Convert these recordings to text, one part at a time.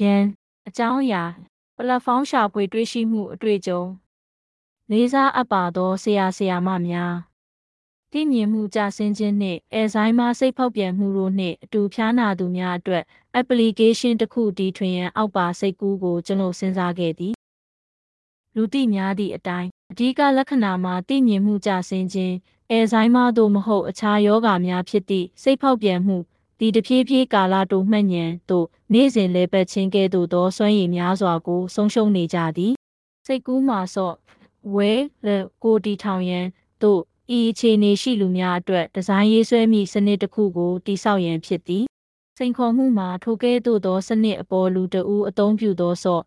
ရန်အကြောင်းအရာပလက်ဖောင်းရှာဖွေတွေ့ရှိမှုအတွေ့အကြုံလေးစားအပ်ပါသောဆရာဆရာမများတည်မြင်မှုကြဆင်းခြင်းနှင့်အဲဇိုင်းမာစိတ်ဖောက်ပြန်မှုတို့နှင့်အတူဖျားနာသူများအတွက် application တစ်ခုတီထွင်ရန်အောက်ပါစိတ်ကူးကိုကျွန်တော်စဉ်းစားခဲ့သည်လူသိများသည့်အတိုင်းအဓိကလက္ခဏာမှာတည်မြင်မှုကြဆင်းခြင်းအဲဇိုင်းမာသို့မဟုတ်အခြားယောဂများဖြစ်သည့်စိတ်ဖောက်ပြန်မှု ဒီတဖြည်းဖြည်းကာလတိုမှတ်ဉဏ်သို့နေ့စဉ်လဲပတ်ခြင်းကဲ့သို့သောစွမ်းရည်များစွာကိုဆုံးရှုံးနေကြသည်စိတ်ကူးမှာဆော့ဝဲကိုတီထောင်ရန်သို့ဤအခြေအနေရှိလူများအတွက်ဒီဇိုင်းရေးဆွဲမိစနစ်တစ်ခုကိုတိစောက်ရန်ဖြစ်သည်စိန်ခေါ်မှုမှာထိုကဲ့သို့သောစနစ်အပေါ်လူတဦးအသုံးပြုသောဆော့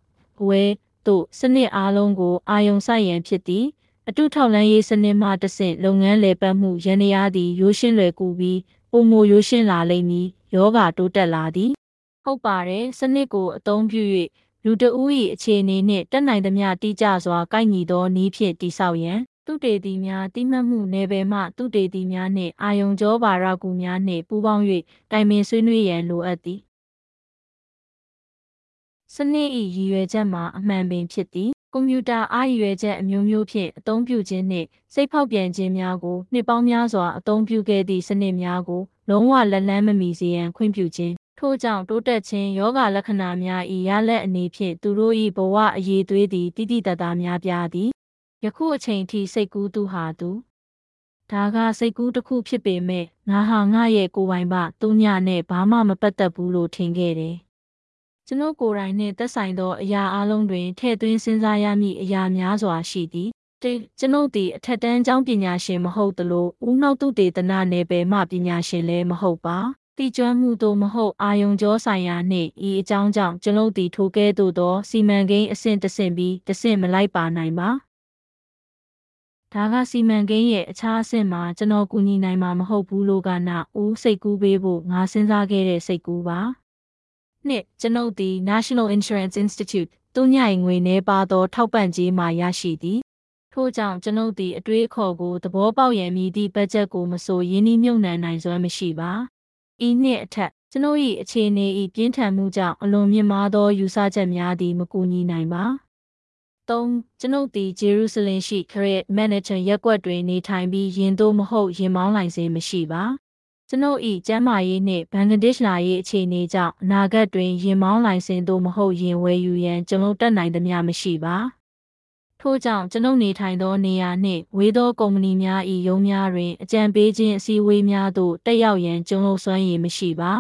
ဝဲသို့စနစ်အားလုံးကိုအာယုံဆိုင်ရန်ဖြစ်သည်အတုထောက်လန်းရေးစနစ်မှတဆင့်လုပ်ငန်းလည်ပတ်မှုရန်ရာသည်ရိုးရှင်းလွယ်ကူပြီး ပုံမိုရိုးရှင်းလာလိမ့်မည်ယောဂတိုးတက်လာသည်ဟုတ်ပါတယ်စနစ်ကိုအသုံးပြု၍လူတဦး၏အခြေအနေနှင့်တက်နိုင်သမျှတိကျစွာကိုက်ညီသောနည်းဖြင့်တိဆောက်ရန်သူတေသီများတိမှတ်မှုနယ်ပယ်မှသူတေသီများနှင့်အာယုံကြောပါရကူများနှင့်ပူးပေါင်း၍တိုင်ပင်ဆွေးနွေးရန်လိုအပ်သည်စနစ်၏ရည်ရွယ်ချက်မှာအမှန်ပင်ဖြစ်သည် ကွန်ပျူတာအားရည်ရွယ်ချက်အမျိုးမျိုးဖြင့်အသုံးပြုခြင်းနှင့်စိတ်ဖောက်ပြန်ခြင်းများကိုနှစ်ပေါင်းများစွာအသုံးပြုခဲ့သည့်စနစ်များကိုလုံးဝလက်လန်းမမီစေရန်ခွင့်ပြုခြင်းထို့ကြောင့်တိုးတက်ခြင်းယောဂလက္ခဏာများ၏ရလက်အနေဖြင့်သူတို့၏ဘဝအရေးသွေးသည်တိတိတတ်တာများပြားသည်ယခုအချိန်ထိစိတ်ကူးသူဟာသူဒါကစိတ်ကူးတစ်ခုဖြစ်ပေမဲ့ငါဟာငါရဲ့ကိုယ်ပိုင်ပါသူညနဲ့ဘာမှမပတ်သက်ဘူးလို့ထင်ခဲ့တယ် ကျွန်ုပ်ကိုယ်တိုင်နှင့်သက်ဆိုင်သောအရာအလုံးတွင်ထည့်သွင်းစဉ်းစားရမည့်အရာများစွာရှိသည်တေကျွန်ုပ်သည်အထက်တန်းကျောင်းပညာရှင်မဟုတ်သလိုဦးနှောက်သူတေသနာနယ်ပယ်မှပညာရှင်လည်းမဟုတ်ပါတိကျွမ်းမှုသို့မဟုတ်အာယုံကြောဆိုင်ရာနှင့်ဤအကြောင်းကြောင့်ကျွန်ုပ်သည်ထိုကဲ့သို့သောစီမံကိန်းအဆင့်တဆင့်ပြီးတဆင့်မလိုက်ပါနိုင်ပါဒါကစီမံကိန်းရဲ့အခြားအဆင့်မှာကျွန်တော်ကူညီနိုင်မှာမဟုတ်ဘူးလို့ကနာဦးစိတ်ကူးပေးဖို့ငါစဉ်းစားခဲ့တဲ့စိတ်ကူးပါ နှစ်ကျွန်ုပ်သည် National Insurance Institute သူညင်ငွေနှဲပါသော ထောက်ပံ့ကြေးမှရရှိသည်ထို့ကြောင့်ကျွန်ုပ်သည်အတွေးအခေါ်ကိုသဘောပေါက်ရန်မည်သည့်ဘတ်ဂျက်ကိုမဆိုရင်းနှီးမြှုပ်နှံနိုင်စွမ်းမရှိပါဤနှစ်အထက်ကျွန်ုပ်၏အခြေအနေ၏ပြင်းထန်မှုကြောင့်အလွန်မြင့်မားသောယူဆချက်များသည်မကူညီနိုင်ပါ3ကျွန်ုပ်သည်ဂျေရုဆလင်ရှိခရက် manager ရက်ကွက်တွင်နေထိုင်ပြီးယင်သို့မဟုတ်ယင်မောင်းလိုင်စင်မရှိပါ ကျွန်ုပ်၏ကျမ်းမာရေးနှင့်ဘင်္ဂလားဒေ့ရှ်လာရေးအခြေအနေကြောင့်အနာဂတ်တွင်ရင်မောင်းလိုင်စင်သို့မဟုတ်ရင်ဝယ်ယူရန်ကျွန်ုပ်တက်နိုင်သမျှမရှိပါထို့ကြောင့်ကျွန်ုပ်နေထိုင်သောနေရာနှင့်ဝေးသောကုမ္ပဏီများ၏ရုံးများတွင်အကြံပေးခြင်းအစည်းအဝေးများသို့တက်ရောက်ရန်ကျွန်ုပ်စွမ်းရည်မရှိပါ